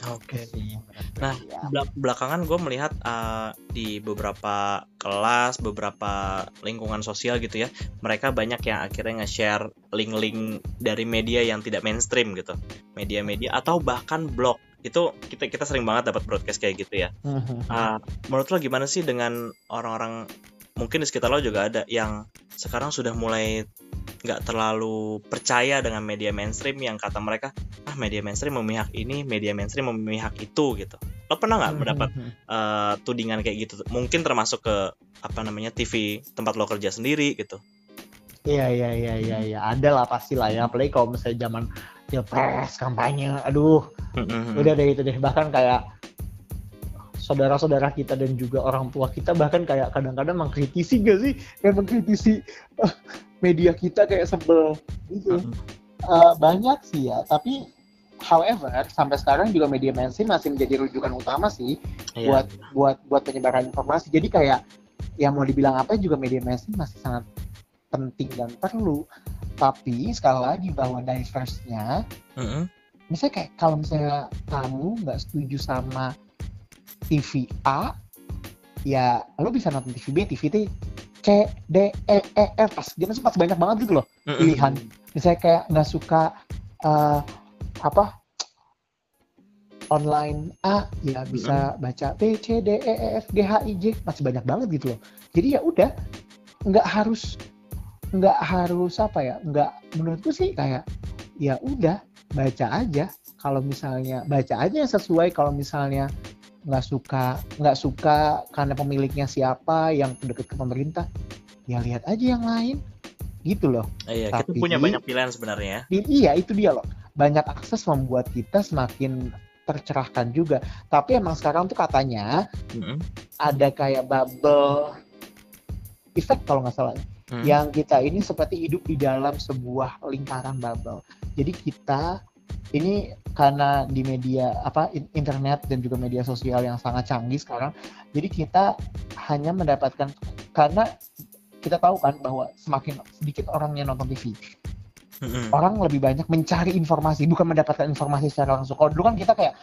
Oke. Itu sih yang menurut gue, Nah, ya. Bel- belakangan gue melihat uh, di beberapa kelas, beberapa lingkungan sosial gitu ya, mereka banyak yang akhirnya nge-share link-link dari media yang tidak mainstream gitu, media-media atau bahkan blog. Itu kita kita sering banget dapat broadcast kayak gitu ya. Ah, menurut lo gimana sih dengan orang-orang mungkin di sekitar lo juga ada yang sekarang sudah mulai nggak terlalu percaya dengan media mainstream yang kata mereka ah media mainstream memihak ini, media mainstream memihak itu gitu. Lo pernah nggak mendapat Mhm. eh, tudingan kayak gitu? Mungkin termasuk ke apa namanya TV tempat lo kerja sendiri gitu. Iya iya iya iya iya ada lah pasti lah ya apalagi kalau misalnya zaman pilpres kampanye aduh udah deh itu deh bahkan kayak saudara-saudara kita dan juga orang tua kita bahkan kayak kadang-kadang mengkritisi gak sih? Kayak mengkritisi uh, media kita kayak sebel gitu. Uh, banyak sih ya tapi however sampai sekarang juga media mainstream masih menjadi rujukan utama sih Iya. buat buat buat penyebaran informasi. Jadi kayak yang mau dibilang apa juga media mainstream masih sangat penting dan perlu. Tapi sekali lagi bahwa diverse-nya Mm-mm. misalnya kayak kalau misalnya kamu nggak setuju sama TV A ya lo bisa nonton TV B TV T C D E E F pas dia masih pas banyak banget gitu loh pilihan. Misalnya kayak nggak suka eh, apa online A ya bisa baca B C D E F G H I J masih banyak banget gitu loh. Jadi ya udah nggak harus nggak harus apa ya nggak menurutku sih kayak ya udah baca aja. Kalau misalnya baca aja yang sesuai kalau misalnya nggak suka nggak suka karena pemiliknya siapa yang dekat ke pemerintah ya lihat aja yang lain gitu loh Iya, kita Tapi- punya banyak pilihan sebenarnya. ya. Iya itu dia loh banyak akses membuat kita semakin tercerahkan juga tapi emang sekarang tuh katanya Mm-mm. ada kayak bubble effect kalau nggak salah Mm. yang kita ini seperti hidup di dalam sebuah lingkaran bubble jadi kita ini karena di media apa in- internet dan juga media sosial yang sangat canggih sekarang jadi kita hanya mendapatkan karena kita tahu kan bahwa semakin sedikit orang yang nonton TV orang lebih banyak mencari informasi bukan mendapatkan informasi secara langsung. Kalau dulu kan kita kayak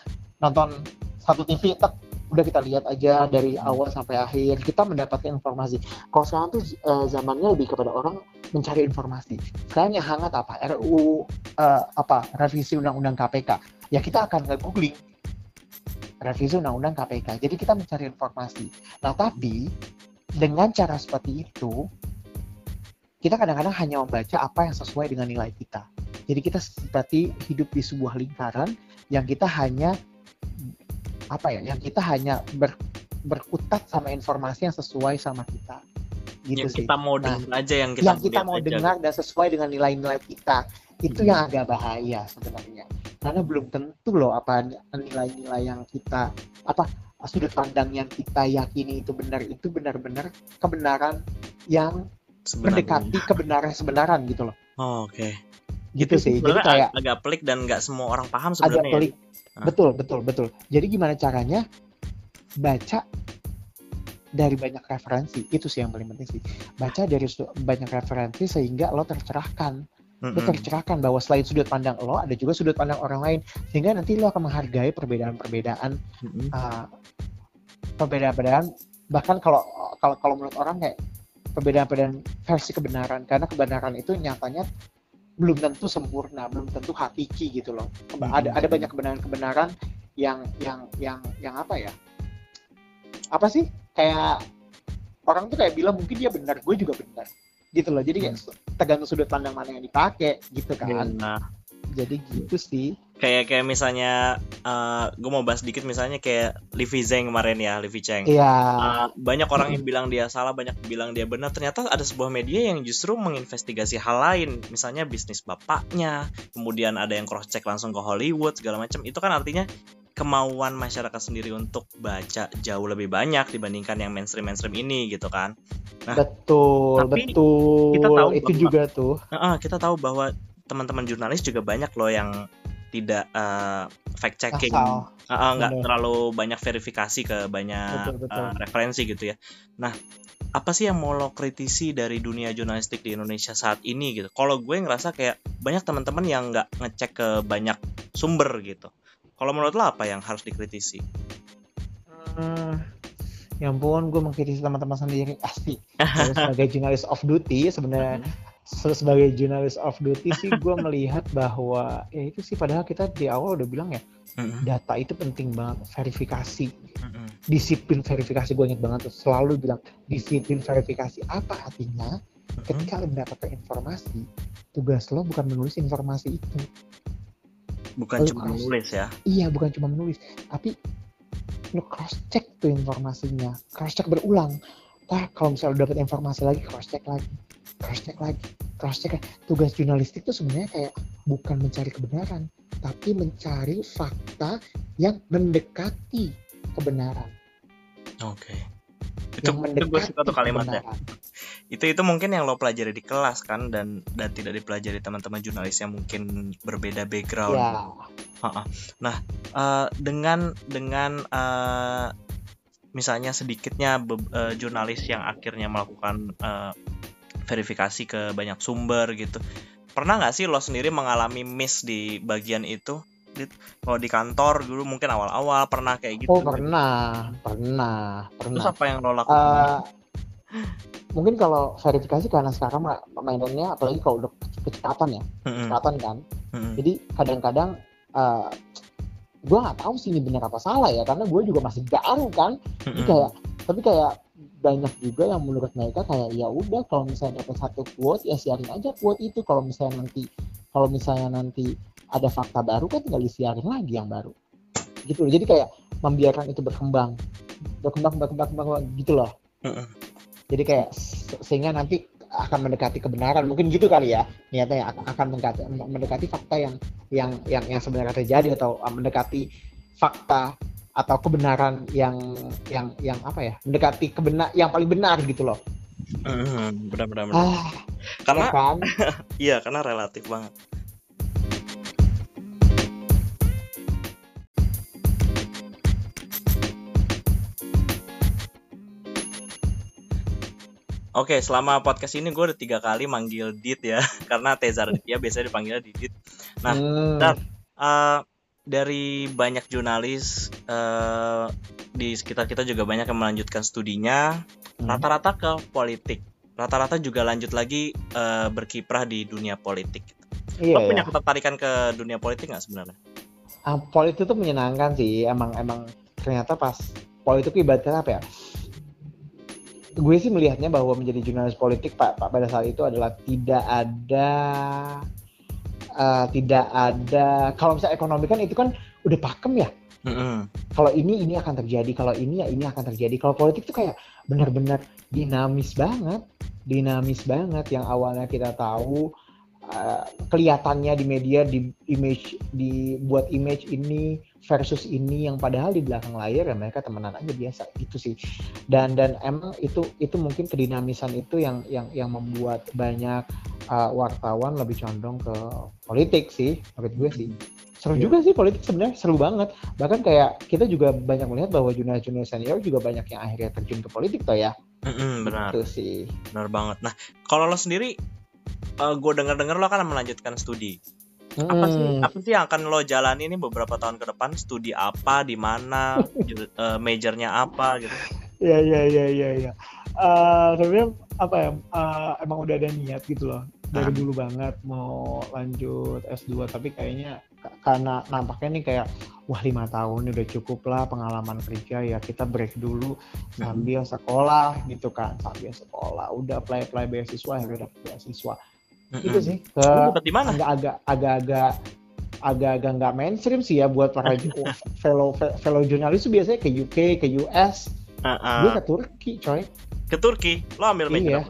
nonton satu TV tek, udah kita lihat aja dari awal sampai akhir kita mendapatkan informasi. Kalau sekarang tuh eh, zamannya lebih kepada orang mencari informasi. Sekarang yang hangat apa? RUU eh, apa? Revisi undang-undang KPK ya kita akan nge-googling revisi undang-undang KPK jadi kita mencari informasi. Nah tapi dengan cara seperti itu kita kadang-kadang hanya membaca apa yang sesuai dengan nilai kita. Jadi kita seperti hidup di sebuah lingkaran yang kita hanya apa ya, yang kita hanya ber- berkutat sama informasi yang sesuai sama kita. Gitu yang sih. kita mau Nah, dengar aja yang kita, yang kita mau aja. dengar dan sesuai dengan nilai-nilai kita. Itu Hmm. yang agak bahaya sebenarnya. Karena belum tentu loh apa nilai-nilai yang kita apa sudut pandang yang kita yakini itu benar itu benar-benar kebenaran yang Sebenarnya. mendekati kebenaran sebenaran gitu loh. Oh, Oke. Gitu sih. Jadi kayak ag- agak pelik dan nggak semua orang paham agak sebenarnya. ya. Ah. Betul, betul, betul. Jadi gimana caranya baca dari banyak referensi. Itu sih yang paling penting sih. Baca dari banyak referensi sehingga lo tercerahkan. Lo Mm-mm. tercerahkan bahwa selain sudut pandang lo, ada juga sudut pandang orang lain. Sehingga nanti lo akan menghargai perbedaan-perbedaan Mm-mm. uh, perbedaan-perbedaan bahkan kalau kalau kalau menurut orang kayak perbedaan-perbedaan versi kebenaran karena kebenaran itu nyatanya belum tentu sempurna belum tentu hakiki gitu loh. Hmm. ada ada banyak kebenaran-kebenaran yang yang yang yang apa ya? Apa sih? Kayak orang tuh kayak bilang mungkin dia benar gue juga benar. Gitu loh. Jadi kayak tergantung sudut pandang mana yang dipakai gitu kan. Nah, jadi gitu sih kayak kayak misalnya gue mau bahas dikit misalnya kayak Livi Zeng kemarin ya, Livi Cheng. iya Uh, banyak orang yang bilang dia salah, banyak yang bilang dia benar. Ternyata ada sebuah media yang justru menginvestigasi hal lain, misalnya bisnis bapaknya, kemudian ada yang cross check langsung ke Hollywood segala macam. Itu kan artinya kemauan masyarakat sendiri untuk baca jauh lebih banyak dibandingkan yang mainstream mainstream ini gitu kan. Nah, betul tapi betul kita tahu itu bahwa- juga tuh Heeh, kita tahu bahwa teman-teman jurnalis juga banyak loh yang tidak fact checking, asal nggak Bener. terlalu banyak verifikasi ke banyak Betul, betul. eh, referensi gitu ya. Nah, apa sih yang mau lo kritisi dari dunia jurnalistik di Indonesia saat ini gitu? Kalau gue ngerasa kayak banyak teman-teman yang nggak ngecek ke banyak sumber gitu. Kalau menurut lo apa yang harus dikritisi? Hmm, ya ampun, gue mengkritisi teman-teman sendiri pasti. Kalau sebagai jurnalis off duty sebenarnya se- sebagai jurnalis off duty sih gue melihat bahwa ya itu sih padahal kita di awal udah bilang ya data itu penting banget verifikasi. Disiplin verifikasi gue ingat banget tuh selalu bilang disiplin verifikasi apa artinya? Ketika lo mendapatkan informasi tugas lo bukan menulis informasi itu. Bukan Lo cuma cross- nulis ya. iya bukan cuma menulis tapi lo cross check tuh informasinya cross check berulang. Wah, kalau misalnya lo dapet informasi lagi cross check lagi cross check lagi cross check lagi. tugas jurnalistik tuh sebenarnya kayak bukan mencari kebenaran tapi mencari fakta yang mendekati kebenaran Oke. Itu, yang itu gue suka tuh mendekati kalimatnya. kebenaran. Itu itu mungkin yang lo pelajari di kelas kan dan dan tidak dipelajari teman-teman jurnalis yang mungkin berbeda background. Ya, Eh, dengan dengan eh, misalnya sedikitnya eh, jurnalis yang akhirnya melakukan verifikasi ke banyak sumber gitu pernah nggak sih lo sendiri mengalami miss di bagian itu kalau di kantor dulu mungkin awal-awal pernah kayak gitu oh pernah, pernah, terus pernah. apa yang lo lakukan Eh, mungkin kalau verifikasi karena sekarang ma- mainannya apalagi kalau udah kecepatan ya, Mm-mm, kecepatan kan. mm-mm, Jadi kadang-kadang eh gue nggak tahu sih ini benar apa salah ya karena gue juga masih baru kan. Jadi mm-mm. kayak tapi kayak banyak juga yang menurut mereka kayak ya udah kalau misalnya dapat satu quote ya siarin aja quote itu. Kalau misalnya nanti kalau misalnya nanti ada fakta baru kan tinggal disiarin lagi yang baru. Gitu loh. Jadi kayak membiarkan itu berkembang. Berkembang berkembang berkembang gitu loh. Jadi kayak se- sehingga nanti akan mendekati kebenaran. Mungkin gitu kali ya niatnya ya, ak- akan mendekati mendekati fakta yang yang yang yang sebenarnya terjadi atau uh, mendekati fakta atau kebenaran yang yang yang apa ya mendekati kebenar yang paling benar gitu loh Mm-mm. benar-benar benar. ah karena ya kan iya karena relatif banget Oke, selama podcast ini gue udah tiga kali manggil Dit ya, karena Tezar dia biasanya dipanggilnya Didit. Nah, Hmm, Dar. Eh, dari banyak jurnalis eh, di sekitar kita juga banyak yang melanjutkan studinya, Hmm. rata-rata ke politik, rata-rata juga lanjut lagi eh, berkiprah di dunia politik. iya Lo ya. punya ketertarikan ke dunia politik nggak sebenarnya? Ah, politik itu menyenangkan sih emang emang ternyata pas politik ibaratnya apa ya gue sih melihatnya bahwa menjadi jurnalis politik pak, pak pada saat itu adalah tidak ada eh, tidak ada kalau misalnya ekonomi kan itu kan udah pakem ya. Mm-mm. kalau ini ini akan terjadi kalau ini ya ini akan terjadi. Kalau politik tuh kayak benar-benar dinamis banget dinamis banget. Yang awalnya kita tahu uh, kelihatannya di media di image dibuat image ini versus ini yang padahal di belakang layar ya mereka temenan aja biasa. Gitu sih. Dan dan emang itu itu mungkin kedinamisan itu yang yang yang membuat banyak uh, wartawan lebih condong ke politik sih. Menurut gue sih. Seru Iya. juga sih politik sebenarnya. Seru banget. Bahkan kayak kita juga banyak melihat bahwa jurnalis-jurnalis senior juga banyak yang akhirnya terjun ke politik toh ya. Mm-mm, benar, itu sih. Benar banget. Nah, kalau lo sendiri, gue dengar-dengar lo kan melanjutkan studi. Apa sih, Hmm, apa sih yang akan lo jalani ini beberapa tahun ke depan? Studi apa, di mana, eh, majornya apa gitu? ya ya ya ya ya Eh, sebenarnya apa ya eh, emang udah ada niat gitu loh dari Ah. dulu banget mau lanjut S2 tapi kayaknya ka- karena nampaknya nih kayak wah lima tahun udah cukup lah pengalaman kerja ya kita break dulu sambil sekolah gitu kan sambil sekolah udah apply apply beasiswa akhirnya dapet beasiswa Mm-mm. itu sih. Ke agak-agak agak-agak agak-agak nggak mainstream sih ya buat para fellow fellow jurnalis tuh biasanya ke UK ke US Uh-uh. gue ke Turki coy. Ke Turki, lo ambil Iya.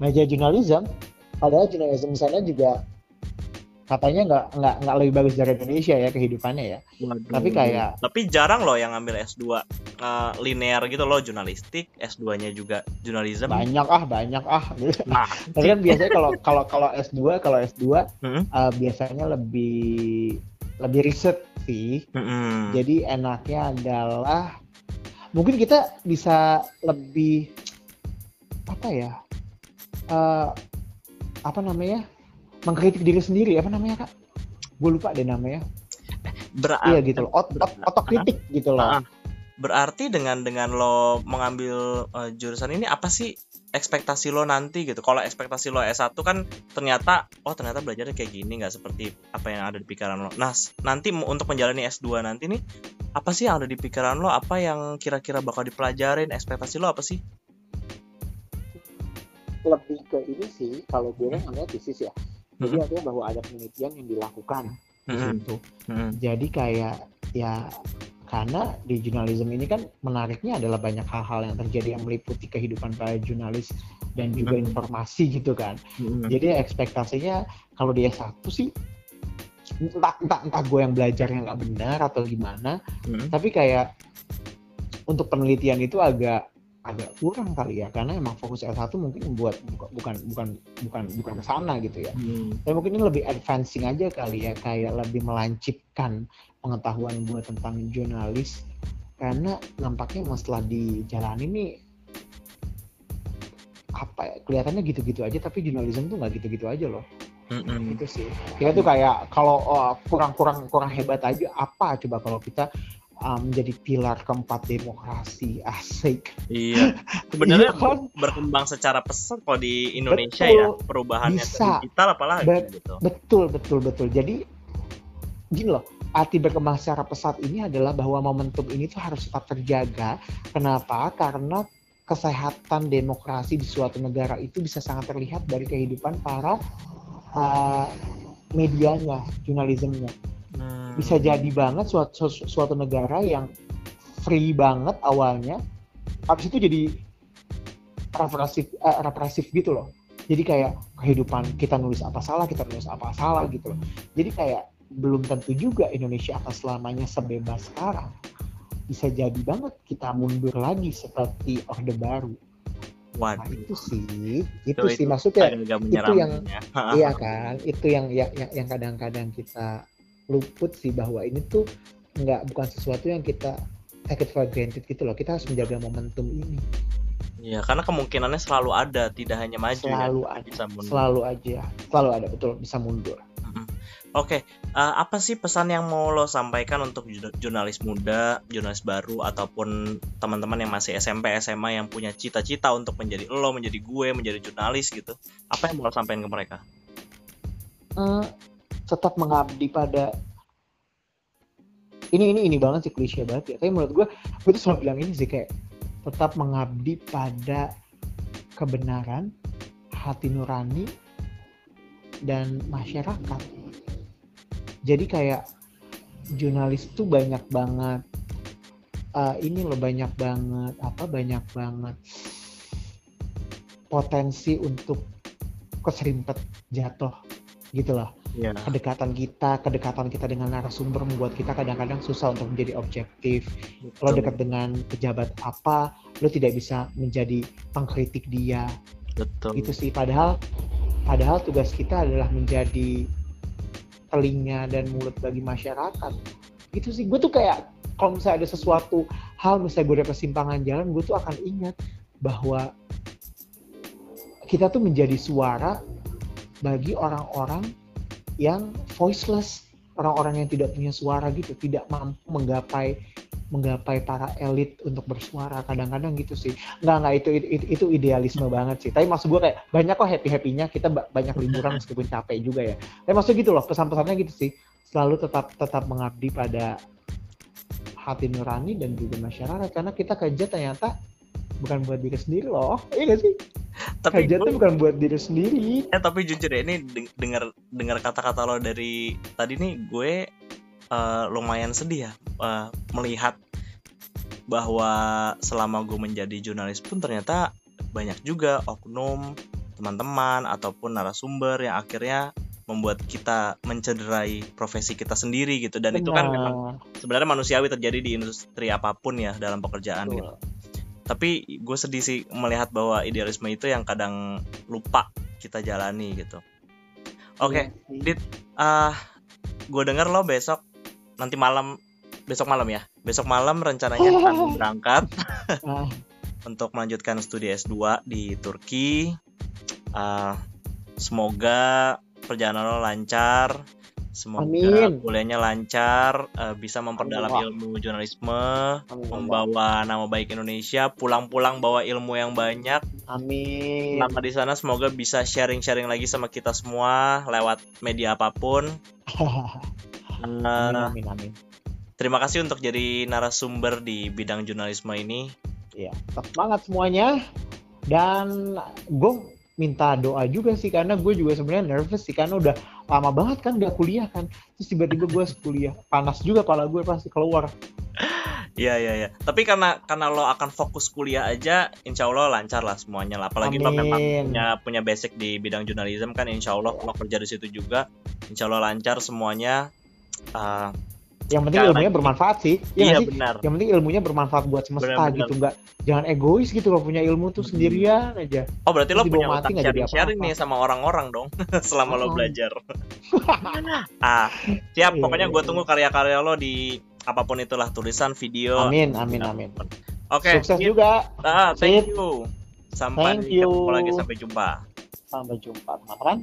meja jurnalism. Padahal jurnalism sana juga katanya nggak nggak nggak lebih bagus dari Indonesia ya kehidupannya ya Tapi kayak- tapi jarang loh yang ngambil S2 eh, linear gitu loh jurnalistik, S2-nya juga jurnalism. banyak ah banyak ah Nah, tapi kan biasanya kalau kalau kalau S2 kalau S2 Hmm. eh, biasanya lebih lebih riset sih mm-mm. Jadi enaknya adalah mungkin kita bisa lebih apa ya? eh, apa namanya? Mengkritik diri sendiri apa namanya kak? Gue lupa deh namanya. berarti Iya gitu loh. Ot, ot- otokritik gitu loh. Ah. berarti dengan dengan lo mengambil eh, jurusan ini apa sih ekspektasi lo nanti gitu? Kalau ekspektasi lo S1 kan ternyata oh ternyata belajarnya kayak gini nggak seperti apa yang ada di pikiran lo. Nah, nanti untuk menjalani S2 nanti nih apa sih yang ada di pikiran lo? Apa yang kira-kira bakal dipelajarin? Ekspektasi lo apa sih? Lebih ke ini sih kalau gue kan namanya tesis ya. Jadi artinya bahwa ada penelitian yang dilakukan. Mm-mm. Jadi kayak ya karena di jurnalisme ini kan menariknya adalah banyak hal-hal yang terjadi yang meliputi kehidupan para jurnalis dan juga informasi gitu kan. Jadi ekspektasinya kalau dia satu sih entah entah, entah gue yang belajarnya nggak benar atau gimana, tapi kayak untuk penelitian itu agak agak kurang kali ya karena emang fokus S1 mungkin buat bukan bukan bukan bukan ke sana gitu ya. Hmm. Tapi mungkin ini lebih advancing aja kali ya kayak lebih melancipkan pengetahuan gue tentang jurnalis karena nampaknya setelah di jalan ini apa ya kelihatannya gitu-gitu aja tapi jurnalisme tuh nggak gitu-gitu aja loh. Mm-hmm. Itu sih. Kita tuh kayak kalau oh, kurang-kurang kurang hebat aja apa coba kalau kita um, menjadi pilar keempat demokrasi asik. Iya. Sebenarnya iya kan? berkembang secara pesat kalau di Indonesia betul, ya perubahannya bisa. digital apalagi Be gitu. betul betul betul. Jadi gini loh arti berkembang secara pesat ini adalah bahwa momentum ini tuh harus tetap terjaga. Kenapa? Karena kesehatan demokrasi di suatu negara itu bisa sangat terlihat dari kehidupan para uh, medianya, jurnalismenya. Hmm. Bisa jadi banget suatu, suatu negara yang free banget awalnya, habis itu jadi represif, uh, represif gitu loh. Jadi kayak kehidupan kita nulis apa salah, kita nulis apa salah gitu loh. Jadi kayak belum tentu juga Indonesia akan selamanya sebebas sekarang. Bisa jadi banget kita mundur lagi seperti Orde Baru. Waduh. Nah, itu sih, itu, itu sih maksudnya itu yang iya kan, itu yang yang yang kadang-kadang kita luput sih bahwa ini tuh nggak bukan sesuatu yang kita take it for granted gitu loh. Kita harus menjaga momentum ini. Iya, karena kemungkinannya selalu ada, tidak hanya maju ya. selalu ya, ada, bisa mundur. Selalu aja, selalu ada betul bisa mundur. Oke, okay. uh, eh, apa sih pesan yang mau lo sampaikan untuk jurnalis muda, jurnalis baru, ataupun teman-teman yang masih SMP, SMA yang punya cita-cita untuk menjadi lo, menjadi gue, menjadi jurnalis gitu? Apa yang mau lo sampaikan ke mereka? Uh, tetap mengabdi pada ini ini ini banget sih klise banget ya. Tapi menurut gue gue tuh selalu bilang ini sih kayak tetap mengabdi pada kebenaran hati nurani dan masyarakat. Jadi kayak jurnalis tuh banyak banget uh, ini loh banyak banget apa banyak banget potensi untuk keserimpet jatuh gitu loh yeah. kedekatan kita kedekatan kita dengan narasumber membuat kita kadang-kadang susah untuk menjadi objektif. Lo dekat dengan pejabat apa lo tidak bisa menjadi pengkritik dia. Betul. Itu sih. Padahal padahal tugas kita adalah menjadi telinga dan mulut bagi masyarakat. Itu sih. Gue tuh kayak kalau misalnya ada sesuatu hal misalnya gue ada kesimpangan jalan gue tuh akan ingat bahwa kita tuh menjadi suara bagi orang-orang yang voiceless orang-orang yang tidak punya suara gitu tidak mampu menggapai menggapai para elit untuk bersuara kadang-kadang gitu sih. Nggak nggak itu, itu itu idealisme banget sih. Tapi maksud gue kayak banyak kok happy happynya kita banyak liburan meskipun capek juga ya. Tapi maksud gitu loh pesan-pesannya gitu sih. Selalu tetap tetap mengabdi pada hati nurani dan juga masyarakat. Karena kita kerja ternyata bukan buat diri sendiri loh. Iya gak sih? Tapi kerja tuh bukan buat diri sendiri. Eh tapi jujur ya ini dengar dengar kata-kata lo dari tadi nih gue uh, lumayan sedih ya uh, melihat bahwa selama gue menjadi jurnalis pun ternyata banyak juga oknum teman-teman ataupun narasumber yang akhirnya membuat kita mencederai profesi kita sendiri gitu. Dan Benar. itu kan memang sebenarnya manusiawi terjadi di industri apa pun ya dalam pekerjaan Betul. gitu tapi gue sedih sih melihat bahwa idealisme itu yang kadang lupa kita jalani gitu. Oke okay, iya dit uh, gue denger lo besok nanti malam besok malam ya? Besok malam rencananya akan berangkat ah. untuk melanjutkan studi S2 di Turki. Uh, semoga perjalanan lo lancar Semoga Amin. kuliahnya lancar, uh, bisa memperdalam Amin. ilmu jurnalisme, Amin. membawa nama baik Indonesia, pulang-pulang bawa ilmu yang banyak. Amin. Selama di sana semoga bisa sharing-sharing lagi sama kita semua lewat media apa pun. uh, amin, amin. Terima kasih untuk jadi narasumber di bidang jurnalisme ini. Ya, tetap semangat semuanya. Dan gue minta doa juga sih karena gue juga sebenarnya nervous sih karena udah lama banget kan gak kuliah kan terus tiba-tiba gue kuliah panas juga kepala gue pasti keluar Iya iya iya. Tapi karena karena lo akan fokus kuliah aja, insya Allah lancar lah semuanya lah. Apalagi Amin. lo memang punya punya basic di bidang jurnalisme kan, insya Allah lo kerja di situ juga, insya Allah lancar semuanya. Uh, yang penting Sekali ilmunya lagi. bermanfaat sih Iya iya sih benar yang penting ilmunya bermanfaat buat semesta Benar-benar. gitu nggak jangan egois gitu kalau punya ilmu tuh Hmm. sendirian aja oh berarti lo Terus dibawa punya mati utang nggak jadi sharing-sharing apa-apa. nih sama orang-orang dong selama lo Oh. belajar ah siap Iya, pokoknya gue iya, tunggu karya-karya lo di apa pun itulah tulisan video amin amin amin oke sukses gitu. juga Ah, thank Sip. you sampai Thank you. ketemu lagi sampai jumpa sampai jumpa teman-teman